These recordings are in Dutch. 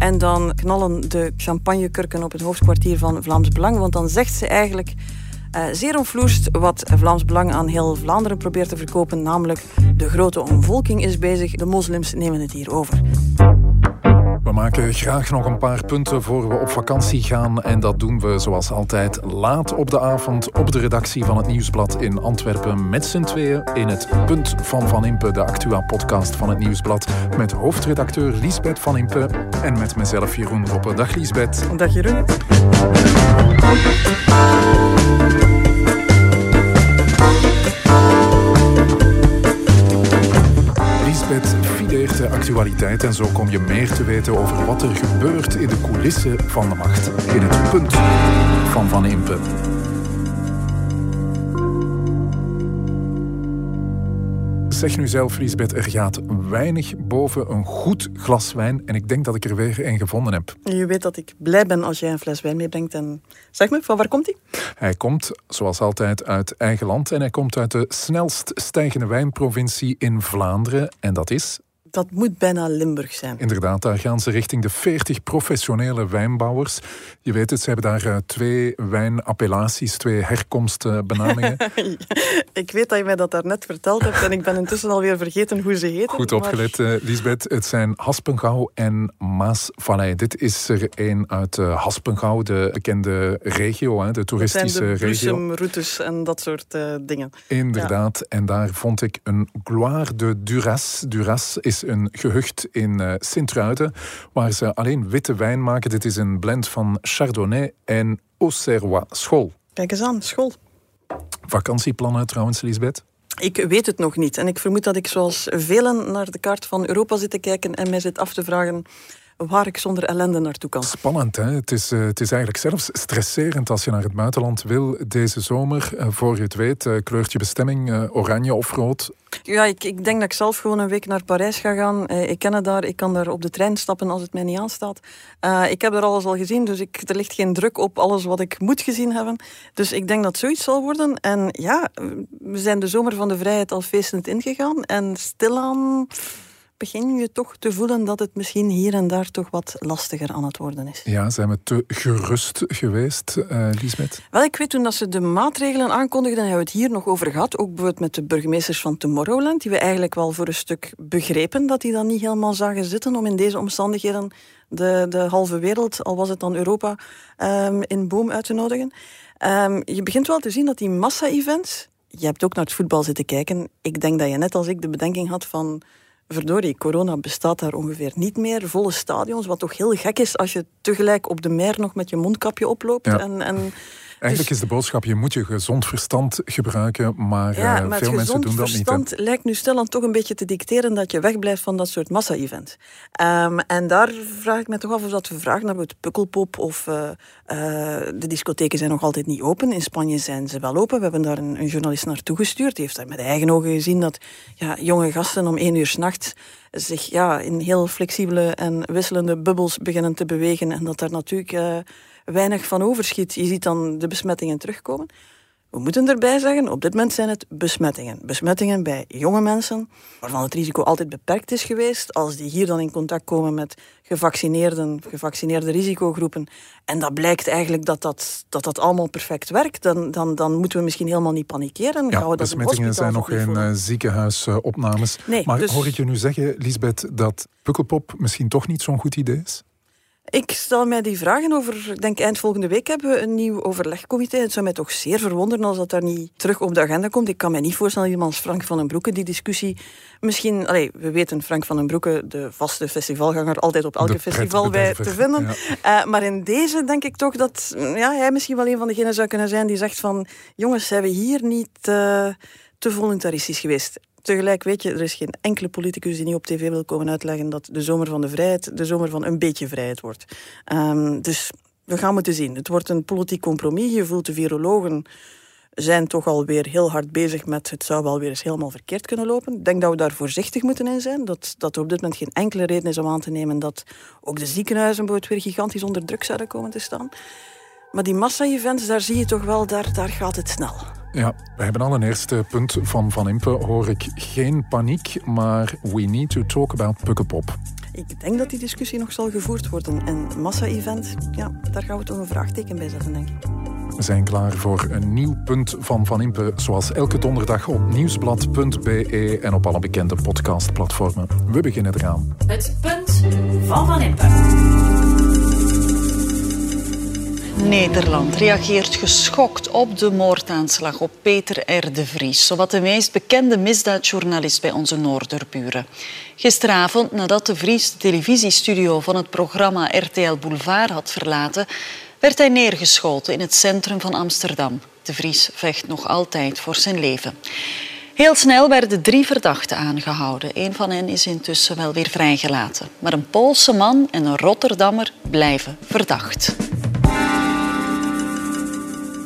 En dan knallen de champagnekurken op het hoofdkwartier van Vlaams Belang. Want dan zegt ze eigenlijk uh, zeer onvloerst wat Vlaams Belang aan heel Vlaanderen probeert te verkopen. Namelijk, de grote omvolking is bezig, de moslims nemen het hier over. We maken graag nog een paar punten voor we op vakantie gaan. En dat doen we zoals altijd laat op de avond op de redactie van het Nieuwsblad in Antwerpen. Met z'n tweeën in het Punt van Van Impe, de Actua-podcast van het Nieuwsblad. Met hoofdredacteur Liesbeth Van Impe en met mezelf Jeroen Roppe. Dag Liesbeth. Dag Jeroen. Lisbeth de actualiteit en zo kom je meer te weten over wat er gebeurt in de coulissen van de macht. In het punt van Van Impe. Zeg nu zelf, Lisbeth, er gaat weinig boven een goed glas wijn. En ik denk dat ik er weer een gevonden heb. Je weet dat ik blij ben als jij een fles wijn meebrengt. En zeg me, van waar komt hij? Hij komt, zoals altijd, uit eigen land. En hij komt uit de snelst stijgende wijnprovincie in Vlaanderen. En dat is dat moet bijna Limburg zijn. Inderdaad, daar gaan ze richting de 40 professionele wijnbouwers. Je weet het, ze hebben daar uh, twee wijnappellaties, twee herkomstbenamingen. ik weet dat je mij dat daarnet verteld hebt en ik ben intussen alweer vergeten hoe ze heten. Goed opgelet, maar... uh, Lisbeth. Het zijn Haspengouw en Maasvallei. Dit is er een uit uh, Haspengouw, de bekende regio, hè, de toeristische regio. routes en dat soort dingen. Inderdaad, ja. en daar vond ik een Gloire de Duras. Duras is een gehucht in uh, Sint-Truiden, waar ze alleen witte wijn maken. Dit is een blend van Chardonnay en Auxerrois. School. Kijk eens aan, school. Vakantieplannen trouwens, Lisbeth? Ik weet het nog niet. En ik vermoed dat ik zoals velen naar de kaart van Europa zit te kijken en mij zit af te vragen waar ik zonder ellende naartoe kan. Spannend, hè? Het is, uh, het is eigenlijk zelfs stresserend als je naar het buitenland wil deze zomer. Uh, voor je het weet, uh, kleurt je bestemming oranje of rood. Ja, ik, ik denk dat ik zelf gewoon een week naar Parijs ga gaan. ik ken het daar, ik kan daar op de trein stappen als het mij niet aanstaat. ik heb er alles al gezien, dus ik, er ligt geen druk op alles wat ik moet gezien hebben. Dus ik denk dat zoiets zal worden. En ja, we zijn de zomer van de vrijheid al feestend ingegaan. En stilaan begin je toch te voelen dat het misschien hier en daar toch wat lastiger aan het worden is. Ja, zijn we te gerust geweest, uh, Lisbeth? Wel, ik weet toen dat ze de maatregelen aankondigden, hebben we het hier nog over gehad, ook bijvoorbeeld met de burgemeesters van Tomorrowland, die we eigenlijk wel voor een stuk begrepen dat die dan niet helemaal zagen zitten om in deze omstandigheden de, de halve wereld, al was het dan Europa, um, in boom uit te nodigen. Um, je begint wel te zien dat die massa-events, je hebt ook naar het voetbal zitten kijken, ik denk dat je net als ik de bedenking had van verdorie, corona bestaat daar ongeveer niet meer. Volle stadions, wat toch heel gek is als je tegelijk op de mer nog met je mondkapje oploopt. En, en Eigenlijk is de boodschap, je moet je gezond verstand gebruiken, maar, ja, maar veel mensen doen dat niet. Het verstand lijkt nu stilaan toch een beetje te dicteren dat je wegblijft van dat soort massa-events. Um, en daar vraag ik me toch af of dat we vragen naar het Pukkelpop of uh, uh, de discotheken zijn nog altijd niet open. In Spanje zijn ze wel open. We hebben daar een, een journalist naartoe gestuurd. Die heeft daar met eigen ogen gezien dat ja, jonge gasten om één uur s'nachts zich ja, in heel flexibele en wisselende bubbels beginnen te bewegen. En dat daar natuurlijk weinig van overschiet. Je ziet dan de besmettingen terugkomen. We moeten erbij zeggen, op dit moment zijn het besmettingen. Besmettingen bij jonge mensen, waarvan het risico altijd beperkt is geweest. Als die hier dan in contact komen met gevaccineerden, gevaccineerde risicogroepen, en dat blijkt eigenlijk dat dat, dat, dat allemaal perfect werkt, dan, dan, dan moeten we misschien helemaal niet panikeren. Ja, we besmettingen zijn nog geen uh, ziekenhuisopnames. Nee, maar dus... hoor ik je nu zeggen, Lisbeth, dat Pukkelpop misschien toch niet zo'n goed idee is? Ik stel mij die vragen over, ik denk eind volgende week hebben we een nieuw overlegcomité. Het zou mij toch zeer verwonderen als dat daar niet terug op de agenda komt. Ik kan mij niet voorstellen dat iemand als Frank van den Broeke die discussie misschien... We weten Frank van den Broeke, de vaste festivalganger, altijd op elke festival bij te vinden. Ja. Uh, maar in deze denk ik toch dat ja, hij misschien wel een van degenen zou kunnen zijn die zegt van jongens, zijn we hier niet uh, te voluntaristisch geweest? Tegelijk weet je, er is geen enkele politicus die niet op tv wil komen uitleggen dat de zomer van de vrijheid de zomer van een beetje vrijheid wordt. Um, dus we gaan moeten zien. Het wordt een politiek compromis. Je voelt de virologen zijn toch alweer heel hard bezig met het zou wel weer eens helemaal verkeerd kunnen lopen. Ik denk dat we daar voorzichtig moeten in zijn. Dat, dat er op dit moment geen enkele reden is om aan te nemen dat ook de ziekenhuizen weer gigantisch onder druk zouden komen te staan. Maar die massa-events, daar zie je toch wel, daar, daar gaat het snel. Ja, we hebben al een eerste punt van Van Impe, hoor ik geen paniek, maar we need to talk about Pukkelpop. Ik denk dat die discussie nog zal gevoerd worden. En massa-event, ja, daar gaan we toch een vraagteken bij zetten, denk ik. We zijn klaar voor een nieuw punt van Van Impe, zoals elke donderdag op nieuwsblad.be en op alle bekende podcastplatformen. We beginnen eraan. Het punt van Van Impe. Nederland reageert geschokt op de moordaanslag op Peter R. de Vries, zowat de meest bekende misdaadjournalist bij onze Noorderburen. Gisteravond, nadat de Vries de televisiestudio van het programma RTL Boulevard had verlaten, werd hij neergeschoten in het centrum van Amsterdam. De Vries vecht nog altijd voor zijn leven. Heel snel werden drie verdachten aangehouden. Een van hen is intussen wel weer vrijgelaten. Maar een Poolse man en een Rotterdammer blijven verdacht.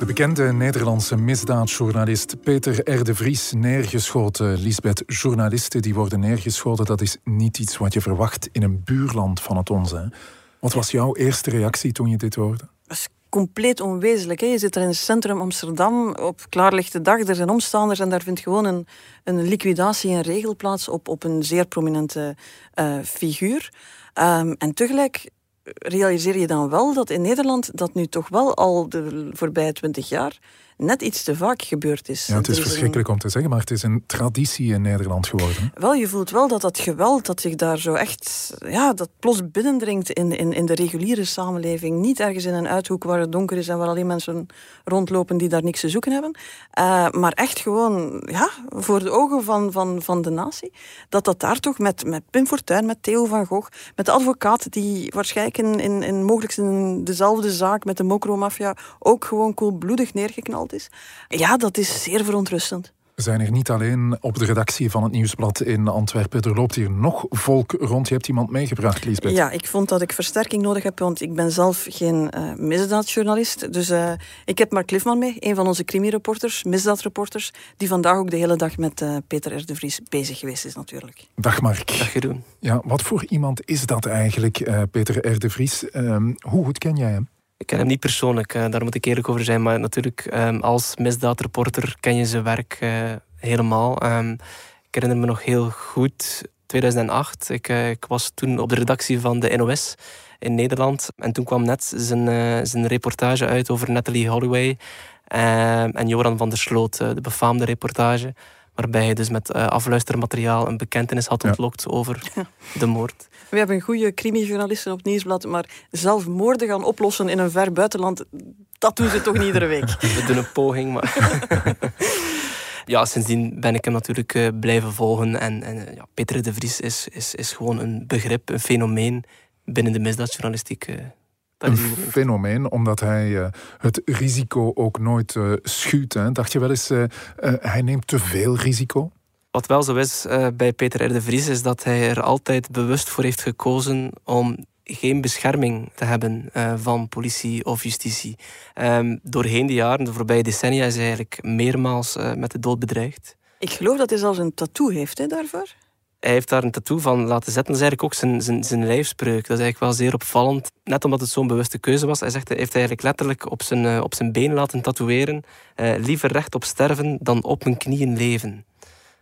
De bekende Nederlandse misdaadjournalist Peter R. de Vries neergeschoten. Lisbeth, journalisten die worden neergeschoten, dat is niet iets wat je verwacht in een buurland van het onze. Wat was jouw eerste reactie toen je dit hoorde? Dat is compleet onwezenlijk. Hè? Je zit er in het centrum Amsterdam op klaarlichte dag. Er zijn omstanders en daar vindt gewoon een, een liquidatie en regel plaats op, op een zeer prominente uh, figuur. Um, en tegelijk realiseer je dan wel dat in Nederland dat nu toch wel al de voorbije twintig jaar net iets te vaak gebeurd is. Ja, het is, verschrikkelijk om te zeggen, maar het is een traditie in Nederland geworden. Wel, je voelt wel dat dat geweld dat zich daar zo echt, ja, dat plots binnendringt in, in, in de reguliere samenleving. Niet ergens in een uithoek waar het donker is en waar alleen mensen rondlopen die daar niks te zoeken hebben. Uh, maar echt gewoon, ja, voor de ogen van, van, van de natie. Dat dat daar toch met, met Pim Fortuyn, met Theo van Gogh, met de advocaat die waarschijnlijk in, in, in mogelijk in dezelfde zaak met de Mokro-mafia ook gewoon koelbloedig neergeknald is. Ja, dat is zeer verontrustend. We zijn hier niet alleen op de redactie van het Nieuwsblad in Antwerpen. Er loopt hier nog volk rond. Je hebt iemand meegebracht, Lisbeth. Ja, ik vond dat ik versterking nodig heb, want ik ben zelf geen uh, misdaadjournalist. Dus uh, ik heb Mark Cliffman mee, een van onze crimireporters, misdaadreporters, die vandaag ook de hele dag met uh, Peter R. de Vries bezig geweest is natuurlijk. Dag Mark. Dag Jeroen. Ja, wat voor iemand is dat eigenlijk, Peter R. de Vries? Ehm, hoe goed ken jij hem? Ik ken hem niet persoonlijk, uh, daar moet ik eerlijk over zijn. Maar natuurlijk, um, als misdaadreporter ken je zijn werk uh, helemaal. Um, ik herinner me nog heel goed, 2008. Ik, uh, ik, was toen op de redactie van de NOS in Nederland. En toen kwam net zijn, zijn reportage uit over Natalie Holloway en Joran van der Sloot, de befaamde reportage waarbij hij dus met uh, afluistermateriaal een bekentenis had ontlokt over de moord. We hebben goede crimijournalisten op Nieuwsblad, maar zelf moorden gaan oplossen in een ver buitenland, dat doen ze toch niet iedere week. We doen een poging, maar... ja, sindsdien ben ik hem natuurlijk uh, blijven volgen. En, en uh, ja, Peter de Vries is, is, is gewoon een begrip, een fenomeen binnen de misdaadjournalistiek. Uh, een fenomeen, omdat hij uh, het risico ook nooit uh, schuwt. Hè. Dacht je wel eens, uh, hij neemt te veel risico? Wat wel zo is bij Peter R. de Vries, is dat hij er altijd bewust voor heeft gekozen om geen bescherming te hebben van politie of justitie. Um, doorheen de jaren, de voorbije decennia, is hij eigenlijk meermaals met de dood bedreigd. Ik geloof dat hij zelfs een tattoo heeft hè, daarvoor hij heeft daar een tattoo van laten zetten. Dat is eigenlijk ook zijn, zijn, zijn lijfspreuk. Dat is eigenlijk wel zeer opvallend. Net omdat het zo'n bewuste keuze was. Hij zegt, hij heeft eigenlijk letterlijk op zijn, uh, op zijn been laten tatoeëren. Uh, liever recht op sterven dan op mijn knieën leven.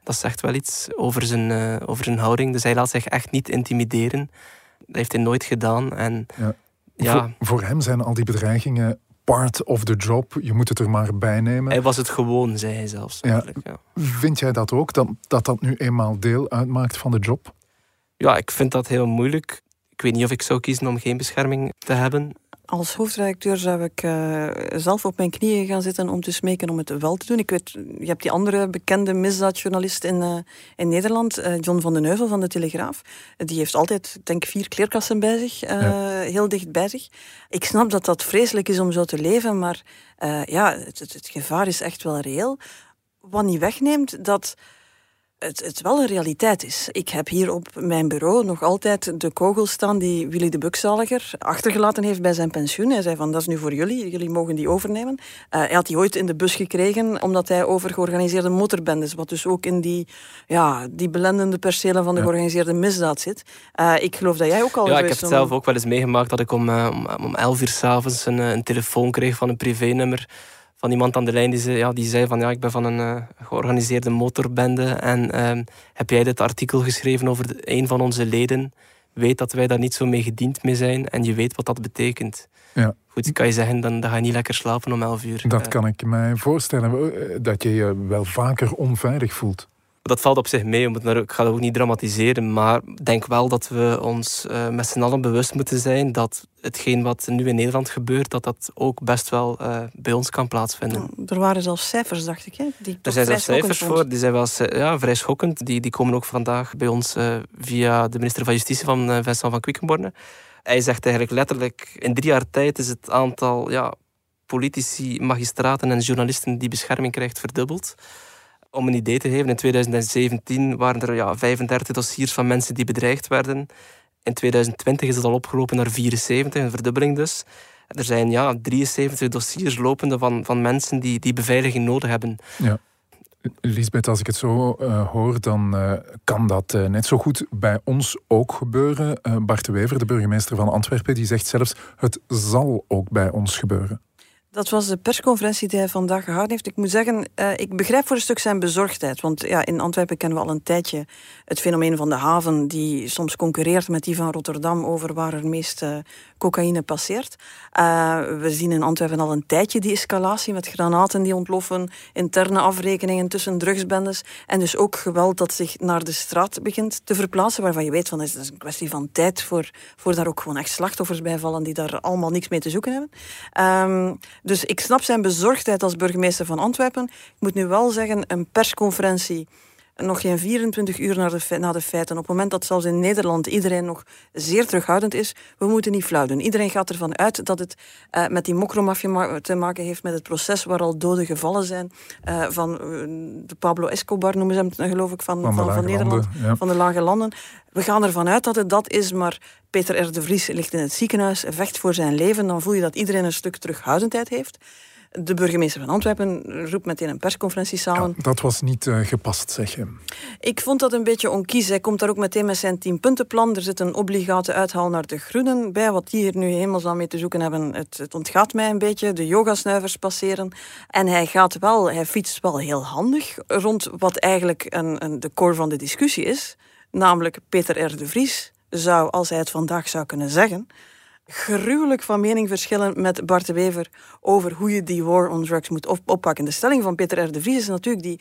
Dat zegt wel iets over zijn, uh, over zijn houding. Dus hij laat zich echt niet intimideren. Dat heeft hij nooit gedaan. En, ja. ja. Voor, voor hem zijn al die bedreigingen part of the job. Je moet het er maar bij nemen. Hij was het gewoon, zei hij zelfs. Ja. ja. Vind jij dat ook, dat, dat dat nu eenmaal deel uitmaakt van de job? Ja, ik vind dat heel moeilijk. Ik weet niet of ik zou kiezen om geen bescherming te hebben als hoofdredacteur zou ik uh, zelf op mijn knieën gaan zitten om te smeken om het wel te doen. Ik weet, je hebt die andere bekende misdaadjournalist in, uh, in Nederland, uh, John van den Heuvel van de Telegraaf. die heeft altijd, denk ik, vier kleerkassen bij zich, ja. heel dicht bij zich. Ik snap dat dat vreselijk is om zo te leven, maar ja, het, het, het gevaar is echt wel reëel. Wat niet wegneemt dat het, het wel een realiteit is. Ik heb hier op mijn bureau nog altijd de kogel staan die Willy de Bukzaliger achtergelaten heeft bij zijn pensioen. Hij zei van dat is nu voor jullie, jullie mogen die overnemen. Uh, hij had die ooit in de bus gekregen omdat hij over georganiseerde motorbendes, wat dus ook in die, ja, die belendende percelen van de georganiseerde misdaad zit. Uh, ik geloof dat jij ook al... Ja, ik heb het zelf ook wel eens meegemaakt dat ik om, uh, om, om elf uur s'avonds een, een telefoon kreeg van een privénummer van iemand aan de lijn die zei, ja, die zei van ja, ik ben van een uh, georganiseerde motorbende en uh, heb jij dit artikel geschreven over de, een van onze leden weet dat wij daar niet zo mee gediend mee zijn en je weet wat dat betekent. Ja. Goed, kan je zeggen, dan, dan ga je niet lekker slapen om 11 uur. Dat Eh, kan ik mij voorstellen, eh, dat je je wel vaker onveilig voelt. Dat valt op zich mee, we moeten daar- ik ga dat ook niet dramatiseren, maar ik denk wel dat we ons eh, met z'n allen bewust moeten zijn dat hetgeen wat nu in Nederland gebeurt, dat dat ook best wel eh, bij ons kan plaatsvinden. Er waren zelfs cijfers, dacht ik. Hè, die Er zijn zelfs cijfers voor, die zijn wel eh, ja, vrij schokkend. Die, die komen ook vandaag bij ons via de minister van Justitie van Vincent van Quickenborne. Hij zegt eigenlijk letterlijk, in drie jaar tijd is het aantal ja, politici, magistraten en journalisten die bescherming krijgt verdubbeld. Om een idee te geven, in 2017 waren er ja, 35 dossiers van mensen die bedreigd werden. In 2020 is het al opgelopen naar 74, een verdubbeling dus. Er zijn ja, 73 dossiers lopende van, van mensen die, die beveiliging nodig hebben. Lisbeth, als ik het zo eh, hoor, dan eh, kan dat eh, net zo goed bij ons ook gebeuren. Bart Wever, de burgemeester van Antwerpen, die zegt zelfs: het zal ook bij ons gebeuren. Dat was de persconferentie die hij vandaag gehouden heeft. Ik moet zeggen, eh, ik begrijp voor een stuk zijn bezorgdheid. Want ja, in Antwerpen kennen we al een tijdje het fenomeen van de haven, die soms concurreert met die van Rotterdam over waar er meest eh, cocaïne passeert. Eh, we zien in Antwerpen al een tijdje die escalatie met granaten die ontploffen, interne afrekeningen tussen drugsbendes en dus ook geweld dat zich naar de straat begint te verplaatsen, waarvan je weet van het is een kwestie van tijd voor, voor daar ook gewoon echt slachtoffers bij vallen die daar allemaal niks mee te zoeken hebben. Ehm, dus ik snap zijn bezorgdheid als burgemeester van Antwerpen. Ik moet nu wel zeggen, een persconferentie nog geen 24 uur na de, na de feiten. Op het moment dat zelfs in Nederland iedereen nog zeer terughoudend is, we moeten niet flauw doen. Iedereen gaat ervan uit dat het eh, met die mokromafia ma- te maken heeft met het proces waar al doden gevallen zijn. eh, van eh, de Pablo Escobar noemen ze hem, geloof ik, van, Van van, Nederland Landen, ja. van de lage landen. We gaan ervan uit dat het dat is, maar Peter R. de Vries ligt in het ziekenhuis, vecht voor zijn leven. Dan voel je dat iedereen een stuk terughoudendheid heeft. De burgemeester van Antwerpen roept meteen een persconferentie samen. Ja, dat was niet eh, gepast, zeg je. Ik vond dat een beetje onkies. Hij komt daar ook meteen met zijn tienpuntenplan. Er zit een obligate uithaal naar de groenen bij. Wat die hier nu helemaal mee te zoeken hebben, het, het ontgaat mij een beetje. De yogasnuivers passeren. En hij gaat wel, hij fietst wel heel handig rond wat eigenlijk een, een, de core van de discussie is. Namelijk Peter R. de Vries zou, als hij het vandaag zou kunnen zeggen, gruwelijk van mening verschillen met Bart de Wever over hoe je die war on drugs moet op- oppakken. De stelling van Peter R. de Vries is natuurlijk die,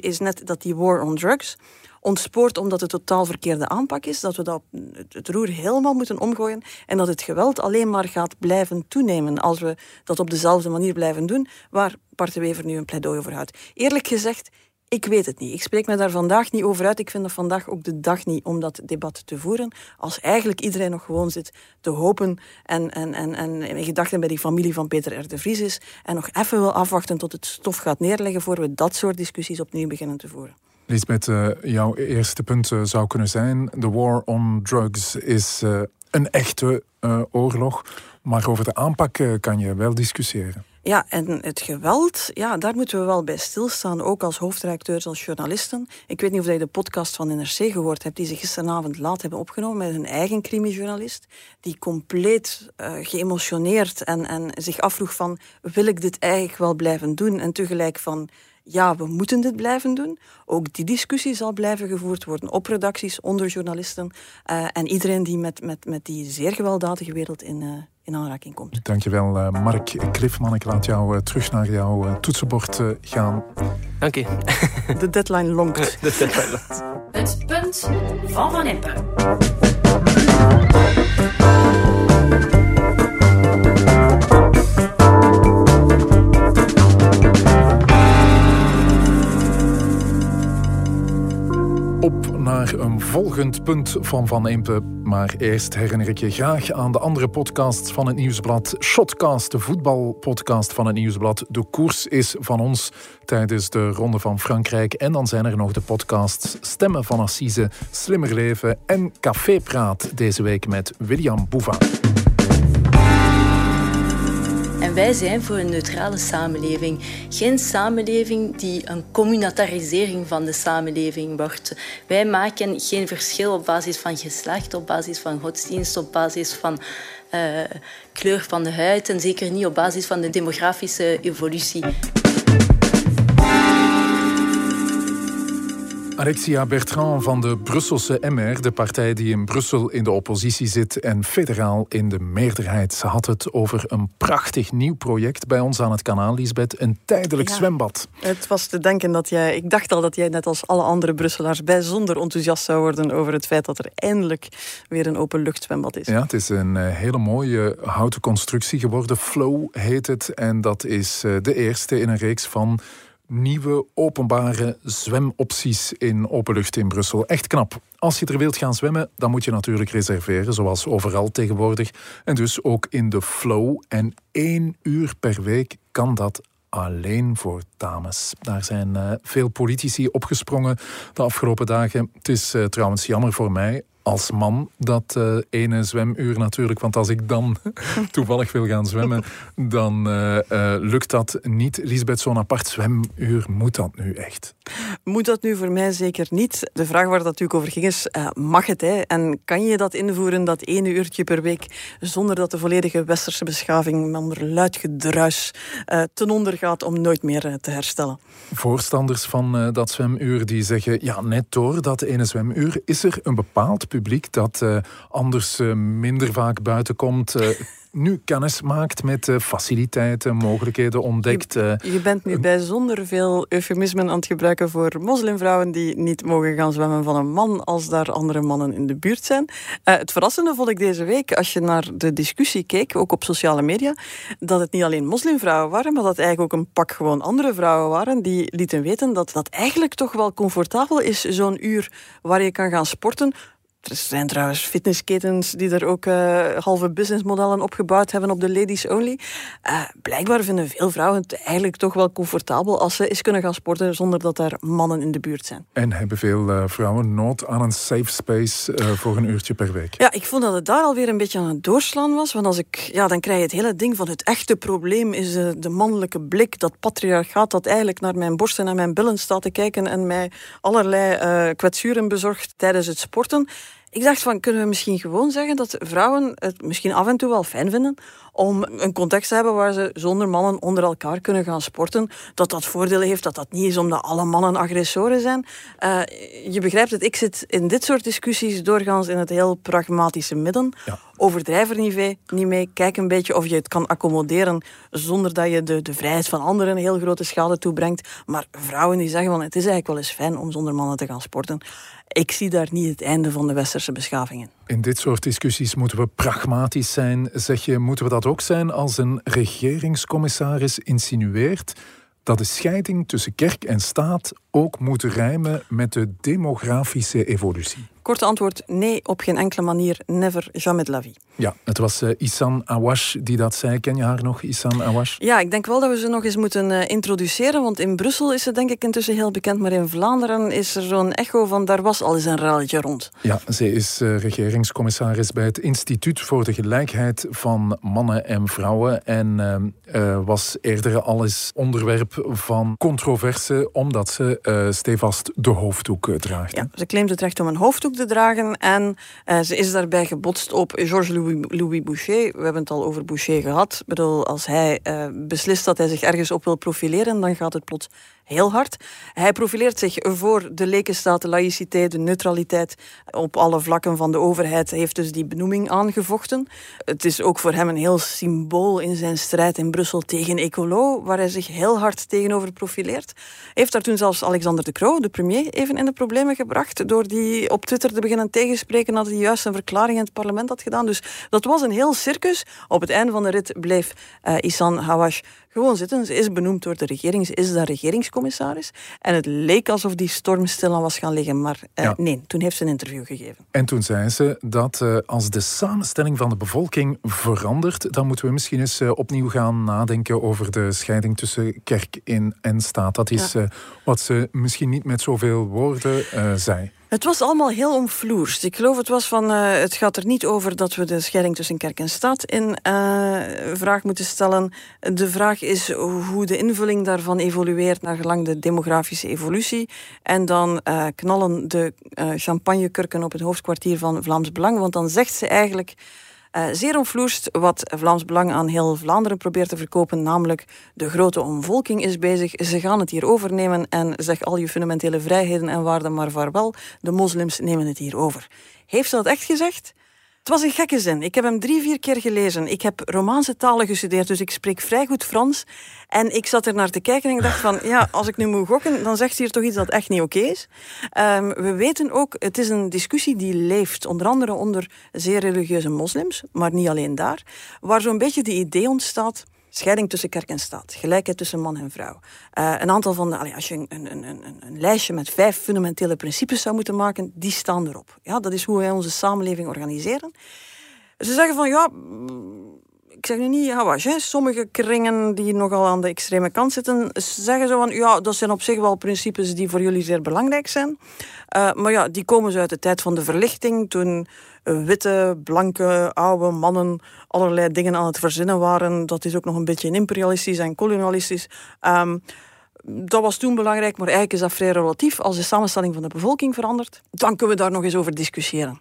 is net dat die war on drugs ontspoort omdat het totaal verkeerde aanpak is, dat we dat, het- roer helemaal moeten omgooien en dat het geweld alleen maar gaat blijven toenemen als we dat op dezelfde manier blijven doen, waar Bart de Wever nu een pleidooi voor houdt. Eerlijk gezegd, ik weet het niet. Ik spreek me daar vandaag niet over uit. Ik vind dat vandaag ook de dag niet om dat debat te voeren. Als eigenlijk iedereen nog gewoon zit te hopen en, en, en, en in gedachten bij die familie van Peter R. de Vries is en nog even wil afwachten tot het stof gaat neerleggen voor we dat soort discussies opnieuw beginnen te voeren. Lisbeth, eh, jouw eerste punt eh, zou kunnen zijn: de war on drugs is eh, een echte oorlog. Maar over de aanpak kan je wel discussiëren. Ja, en het geweld, ja, daar moeten we wel bij stilstaan, ook als hoofdredacteurs, als journalisten. Ik weet niet of je de podcast van NRC gehoord hebt, die ze gisteravond laat hebben opgenomen met hun eigen crimijournalist, die compleet eh, geëmotioneerd en, en zich afvroeg van, wil ik dit eigenlijk wel blijven doen? En tegelijk van, ja, we moeten dit blijven doen. Ook die discussie zal blijven gevoerd worden op redacties, onder journalisten eh, en iedereen die met, met, met die zeer gewelddadige wereld in, eh, in aanraking komt. Dankjewel, eh Mark Cliffman. Ik laat jou eh, terug naar jouw eh, toetsenbord eh, gaan. Dank je. De deadline longt. Is wel- Het punt van Van Impe. Op naar een volgend punt van Van Impe. Maar eerst herinner ik je graag aan de andere podcasts van het Nieuwsblad. Shotcast, de voetbalpodcast van het Nieuwsblad. De koers is van ons tijdens de Ronde van Frankrijk. En dan zijn er nog de podcasts Stemmen van Assise, Slimmer Leven en Café Praat. Deze week met William Boeva. Wij zijn voor een neutrale samenleving. Geen samenleving die een communitarisering van de samenleving wordt. Wij maken geen verschil op basis van geslacht, op basis van godsdienst, op basis van eh, kleur van de huid en zeker niet op basis van de demografische evolutie. Alexia Bertrand van de Brusselse MR, de partij die in Brussel in de oppositie zit en federaal in de meerderheid. Ze had het over een prachtig nieuw project bij ons aan het kanaal, Lisbeth. Een tijdelijk zwembad. Het was te denken dat jij... Ik dacht al dat jij net als alle andere Brusselaars bijzonder enthousiast zou worden over het feit dat er eindelijk weer een openluchtzwembad is. Ja, het is een eh, hele mooie houten constructie geworden. Flow heet het. En dat is eh, de eerste in een reeks van nieuwe openbare zwemopties in openlucht in Brussel. Echt knap. Als je er wilt gaan zwemmen, dan moet je natuurlijk reserveren, zoals overal tegenwoordig. En dus ook in de flow. En één uur per week kan dat alleen voor dames. Daar zijn uh, veel politici opgesprongen de afgelopen dagen. Het is uh, trouwens jammer voor mij als man dat uh, ene zwemuur natuurlijk. Want als ik dan toevallig wil gaan zwemmen, dan uh, uh, lukt dat niet. Lisbeth, zo'n apart zwemuur, moet dat nu echt? Moet dat nu voor mij zeker niet. De vraag waar dat natuurlijk over ging is, mag het? Hè? En kan je dat invoeren, dat ene uurtje per week, zonder dat de volledige westerse beschaving onder luid gedruis ten onder gaat om nooit meer te herstellen? Voorstanders van dat zwemuur die zeggen, ja, net door dat ene zwemuur is er een bepaald publiek dat uh, anders uh, minder vaak buiten komt. Nu kennis maakt met faciliteiten, mogelijkheden ontdekt. Je, je bent nu bijzonder veel eufemismen aan het gebruiken voor moslimvrouwen die niet mogen gaan zwemmen van een man als daar andere mannen in de buurt zijn. het verrassende vond ik deze week, als je naar de discussie keek, ook op sociale media, dat het niet alleen moslimvrouwen waren, maar dat eigenlijk ook een pak gewoon andere vrouwen waren die lieten weten dat dat eigenlijk toch wel comfortabel is, zo'n uur waar je kan gaan sporten er zijn trouwens fitnessketens die er ook uh, halve businessmodellen opgebouwd hebben op de ladies only. Uh, blijkbaar vinden veel vrouwen het eigenlijk toch wel comfortabel als ze eens kunnen gaan sporten zonder dat er mannen in de buurt zijn. En hebben veel uh, vrouwen nood aan een safe space voor een uurtje per week? Ja, ik vond dat het daar alweer een beetje aan het doorslaan was. Want als ik, ja, dan krijg je het hele ding van het echte probleem is de mannelijke blik, dat patriarchaat dat eigenlijk naar mijn borst en naar mijn billen staat te kijken en mij allerlei kwetsuren bezorgt tijdens het sporten. Ik dacht van, kunnen we misschien gewoon zeggen dat vrouwen het misschien af en toe wel fijn vinden om een context te hebben waar ze zonder mannen onder elkaar kunnen gaan sporten. Dat dat voordelen heeft, dat dat niet is omdat alle mannen agressoren zijn. Uh, je begrijpt het, ik zit in dit soort discussies doorgaans in het heel pragmatische midden. Ja. Overdrijf er niet mee. Kijk een beetje of je het kan accommoderen zonder dat je de, de vrijheid van anderen een heel grote schade toebrengt. Maar vrouwen die zeggen van het is eigenlijk wel eens fijn om zonder mannen te gaan sporten. Ik zie daar niet het einde van de westerse beschaving in. In dit soort discussies moeten we pragmatisch zijn. Zeg je, moeten we dat ook zijn als een regeringscommissaris insinueert dat de scheiding tussen kerk en staat ook moet rijmen met de demografische evolutie? Korte antwoord, nee, op geen enkele manier, never, jamais de la vie. Ja, het was uh, Isan Awash die dat zei. Ken je haar nog, Isan Awash? Ja, ik denk wel dat we ze nog eens moeten uh, introduceren, want in Brussel is ze denk ik intussen heel bekend, maar in Vlaanderen is er zo'n echo van daar was al eens een relletje rond. Ja, zij is uh, regeringscommissaris bij het Instituut voor de Gelijkheid van Mannen en Vrouwen en was eerder al eens onderwerp van controverse omdat ze stevast de hoofddoek draagt. Ja, ze claimt het recht om een hoofddoek te dragen. En uh, ze is daarbij gebotst op Georges Louis, Boucher. We hebben het al over Boucher gehad. Bedoel, als hij uh, beslist dat hij zich ergens op wil profileren, dan gaat het plots heel hard. Hij profileert zich voor de lekenstaat, de laïciteit, de neutraliteit op alle vlakken van de overheid. Hij heeft dus die benoeming aangevochten. Het is ook voor hem een heel symbool in zijn strijd in Brussel tegen Ecolo, waar hij zich heel hard tegenover profileert. Hij heeft daar toen zelfs Alexander de Croo, de premier, even in de problemen gebracht door die op Twitter te beginnen tegenspreken dat hij juist een verklaring in het parlement had gedaan. Dus dat was een heel circus. Op het einde van de rit bleef uh, Isan Hawash gewoon zitten. Ze is benoemd door de regering, ze is daar regeringscommissaris. En het leek alsof die storm stil aan was gaan liggen, maar ja. nee, toen heeft ze een interview gegeven. En toen zei ze dat uh, als de samenstelling van de bevolking verandert, dan moeten we misschien eens uh, opnieuw gaan nadenken over de scheiding tussen kerk in en staat. Dat is ja. wat ze misschien niet met zoveel woorden zei. Het was allemaal heel omvloers. Ik geloof het was van, uh, het gaat er niet over dat we de scheiding tussen kerk en staat in uh, vraag moeten stellen. De vraag is hoe de invulling daarvan evolueert naar gelang de demografische evolutie. En dan uh, knallen de champagnekurken op het hoofdkwartier van Vlaams Belang. Want dan zegt ze eigenlijk Uh, zeer omvloerst wat Vlaams Belang aan heel Vlaanderen probeert te verkopen, namelijk de grote omvolking is bezig. Ze gaan het hier overnemen en zeg al je fundamentele vrijheden en waarden maar vaarwel. De moslims nemen het hier over. Heeft ze dat echt gezegd? Het was een gekke zin. Ik heb hem drie, vier keer gelezen. Ik heb Romaanse talen gestudeerd, dus ik spreek vrij goed Frans. En ik zat er naar te kijken en ik dacht van, ja, als ik nu moet gokken, dan zegt hij hier toch iets dat echt niet oké is. Um, we weten ook, het is een discussie die leeft, onder andere onder zeer religieuze moslims, maar niet alleen daar, waar zo'n beetje de idee ontstaat Scheiding tussen kerk en staat. Gelijkheid tussen man en vrouw. Uh, een aantal van de, als je een, een, een, een, lijstje met vijf fundamentele principes zou moeten maken, die staan erop. Ja, dat is hoe wij onze samenleving organiseren. Ze zeggen van ja, ik zeg nu niet hawash, sommige kringen die nogal aan de extreme kant zitten, zeggen zo van ja, dat zijn op zich wel principes die voor jullie zeer belangrijk zijn. Uh, maar ja, die komen ze uit de tijd van de verlichting, toen witte, blanke, oude mannen allerlei dingen aan het verzinnen waren. Dat is ook nog een beetje imperialistisch en kolonialistisch. Um, dat was toen belangrijk, maar eigenlijk is dat vrij relatief. Als de samenstelling van de bevolking verandert, dan kunnen we daar nog eens over discussiëren.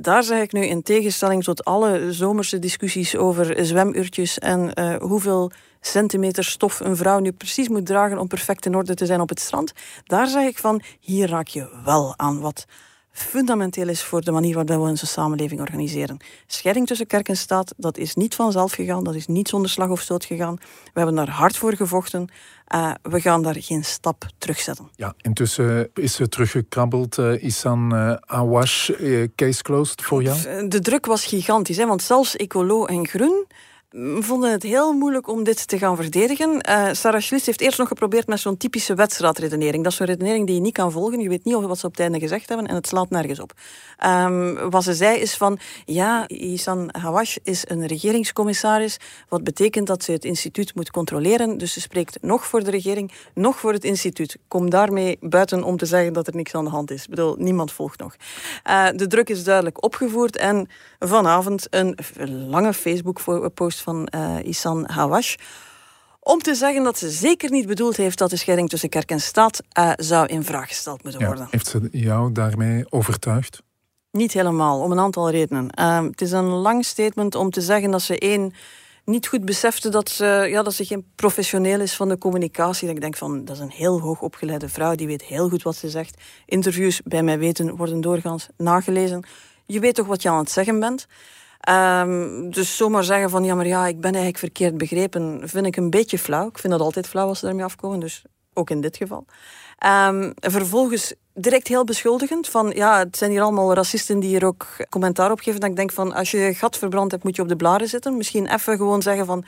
Daar zeg ik nu in tegenstelling tot alle zomerse discussies over zwemuurtjes en uh, hoeveel centimeter stof een vrouw nu precies moet dragen om perfect in orde te zijn op het strand. Daar zeg ik van, hier raak je wel aan wat fundamenteel is voor de manier waarop we onze samenleving organiseren. Scheiding tussen kerk en staat, dat is niet vanzelf gegaan, dat is niet zonder slag of stoot gegaan. We hebben daar hard voor gevochten. Uh, we gaan daar geen stap terugzetten. Ja, intussen is ze teruggekrabbeld. Uh, Isan uh, Awash, case closed voor jou? De druk was gigantisch, hè, want zelfs Ecolo en Groen vonden het heel moeilijk om dit te gaan verdedigen. Uh, Sarah Schliss heeft eerst nog geprobeerd met zo'n typische wedstrijdredenering. Dat is zo'n redenering die je niet kan volgen. Je weet niet wat ze op het einde gezegd hebben en het slaat nergens op. Um, wat ze zei is van, ja, Isan Hawash is een regeringscommissaris, wat betekent dat ze het instituut moet controleren. Dus ze spreekt nog voor de regering, nog voor het instituut. Kom daarmee buiten om te zeggen dat er niks aan de hand is. Ik bedoel, niemand volgt nog. Uh, de druk is duidelijk opgevoerd en vanavond een lange Facebook-post van uh, Isan Hawash. Om te zeggen dat ze zeker niet bedoeld heeft dat de scheiding tussen kerk en staat uh, zou in vraag gesteld moeten worden. Ja, heeft ze jou daarmee overtuigd? Niet helemaal, om een aantal redenen. Uh, het is een lang statement om te zeggen dat ze één niet goed besefte dat ze, ja, dat ze geen professioneel is van de communicatie. Dat ik denk van, dat is een heel hoog opgeleide vrouw, die weet heel goed wat ze zegt. Interviews, bij mij weten, worden doorgaans nagelezen. Je weet toch wat je aan het zeggen bent. Um, dus zomaar zeggen van ja, maar ja, ik ben eigenlijk verkeerd begrepen, vind ik een beetje flauw. Ik vind dat altijd flauw als ze daarmee afkomen, dus ook in dit geval. Um, vervolgens direct heel beschuldigend van ja, het zijn hier allemaal racisten die hier ook commentaar op geven. Dat ik denk van als je gat verbrand hebt, moet je op de blaren zitten. Misschien even gewoon zeggen van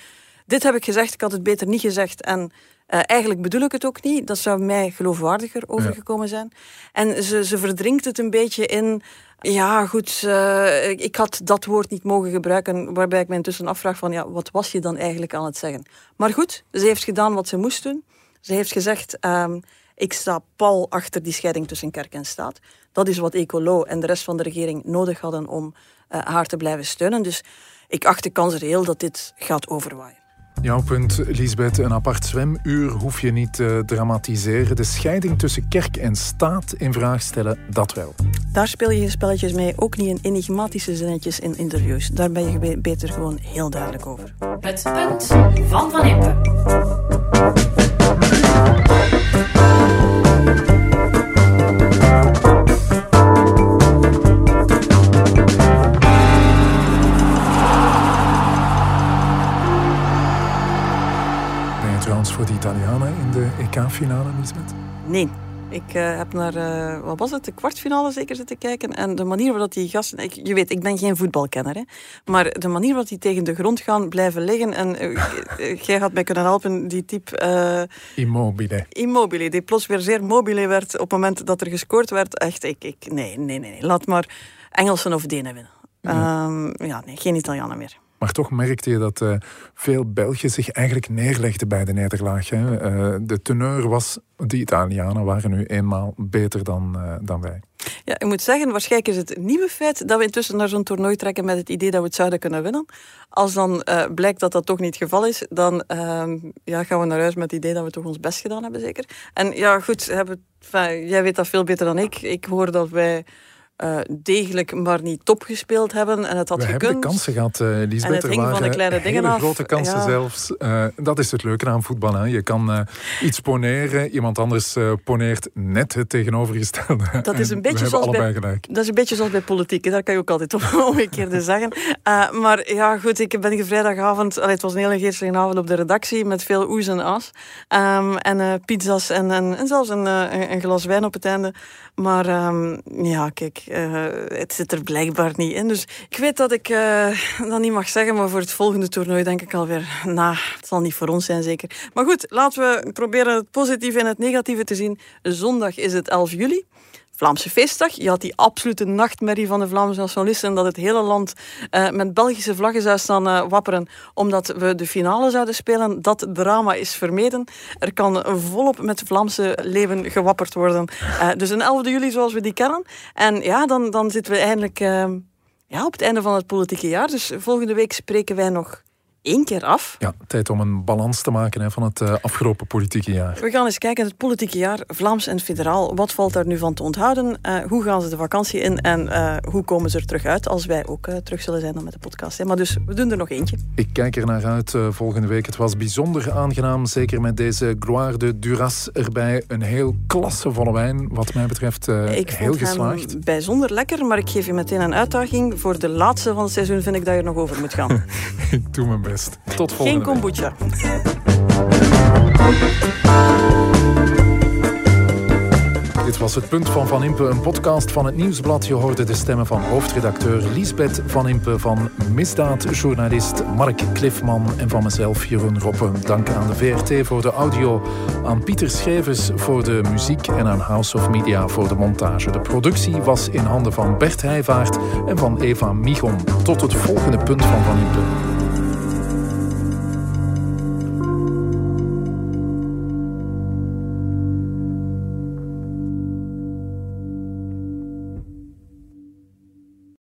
dit heb ik gezegd, ik had het beter niet gezegd en uh, eigenlijk bedoel ik het ook niet. Dat zou mij geloofwaardiger overgekomen zijn. En ze, ze verdrinkt het een beetje in ja, goed. Uh, ik had dat woord niet mogen gebruiken, waarbij ik me intussen afvraag van, ja, wat was je dan eigenlijk aan het zeggen? Maar goed, ze heeft gedaan wat ze moest doen. Ze heeft gezegd, um, ik sta pal achter die scheiding tussen kerk en staat. Dat is wat Ecolo en de rest van de regering nodig hadden om uh, haar te blijven steunen. Dus ik acht de kans reëel dat dit gaat overwaaien. Jouw punt, Lisbeth. Een apart zwemuur hoef je niet te dramatiseren. De scheiding tussen kerk en staat in vraag stellen, dat wel. Daar speel je spelletjes mee, ook niet in enigmatische zinnetjes in interviews. Daar ben je beter gewoon heel duidelijk over. Het punt van Van Impe. Lisbeth? Nee. Ik uh, heb naar, uh, wat was het, de kwartfinale zeker zitten kijken. En de manier waarop die gasten... Ik, je weet, ik ben geen voetbalkenner. Hè, maar de manier waarop die tegen de grond gaan blijven liggen... En uh, jij had mij kunnen helpen, die type... immobile. Immobile, die plots weer zeer mobile werd op het moment dat er gescoord werd. Echt, ik... ik nee, nee, nee, nee. Laat maar Engelsen of Denen winnen. Ja. Um, ja, nee, geen Italianen meer. Maar toch merkte je dat uh, veel Belgen zich eigenlijk neerlegden bij de nederlaag. Hè? Uh, de teneur was, de Italianen waren nu eenmaal beter dan, uh, dan wij. Ja, ik moet zeggen, waarschijnlijk is het nieuwe feit dat we intussen naar zo'n toernooi trekken met het idee dat we het zouden kunnen winnen. Als dan blijkt dat dat toch niet het geval is, dan ehm, ja, gaan we naar huis met het idee dat we toch ons best gedaan hebben, zeker. En ja, goed, hebben, jij weet dat veel beter dan ik. Ik hoor dat wij uh, degelijk, maar niet top gespeeld hebben. En het had We gekund. hebben de kansen gehad, uh, Lisbeth. En het hing van de kleine dingen af. grote kansen Ja. zelfs. Uh, dat is het leuke aan voetbal. Hè. Je kan iets poneren, iemand anders poneert net het tegenovergestelde. Dat is een En beetje zoals bij, gelijk. Dat is een beetje zoals bij politiek. hè. Daar kan je ook altijd op omgekeerde zeggen. Maar ja, goed, ik ben vrijdagavond... Allee, het was een hele geestige avond op de redactie met veel oes en as. Um, en pizza's en, en, en zelfs een, een, glas wijn op het einde. Maar um, ja, kijk, uh, het zit er blijkbaar niet in. Dus ik weet dat ik uh, dat niet mag zeggen, maar voor het volgende toernooi denk ik alweer, nou, het zal niet voor ons zijn zeker. Maar goed, laten we proberen het positieve en het negatieve te zien. Zondag is het 11 juli. Vlaamse feestdag. Je had die absolute nachtmerrie van de Vlaamse nationalisten dat het hele land uh, met Belgische vlaggen zou staan uh, wapperen omdat we de finale zouden spelen. Dat drama is vermeden. Er kan volop met Vlaamse leven gewapperd worden. Uh, dus een 11 juli zoals we die kennen. En ja, dan, dan zitten we eindelijk ja, op het einde van het politieke jaar. Dus volgende week spreken wij nog één keer af. Ja, tijd om een balans te maken hè, van het uh, afgelopen politieke jaar. We gaan eens kijken, het politieke jaar, Vlaams en federaal. Wat valt daar nu van te onthouden? Uh, hoe gaan ze de vakantie in en uh, hoe komen ze er terug uit? Als wij ook terug zullen zijn dan met de podcast. Hè? Maar dus, we doen er nog eentje. Ik kijk er naar uit volgende week. Het was bijzonder aangenaam, zeker met deze Gloire de Duras erbij. Een heel klassevolle wijn, wat mij betreft ik heel vond geslaagd. Hem bijzonder lekker, maar ik geef je meteen een uitdaging. Voor de laatste van het seizoen vind ik dat je er nog over moet gaan. ik doe mijn best. Tot volgende Geen kombucha. Dit was het punt van Van Impe, een podcast van het Nieuwsblad. Je hoorde de stemmen van hoofdredacteur Liesbeth Van Impe, van misdaadjournalist Mark Cliffman en van mezelf Jeroen Roppe. Dank aan de VRT voor de audio, aan Pieter Schevers voor de muziek en aan House of Media voor de montage. De productie was in handen van Bert Heijvaart en van Eva Michon. Tot het volgende punt van Van Impe.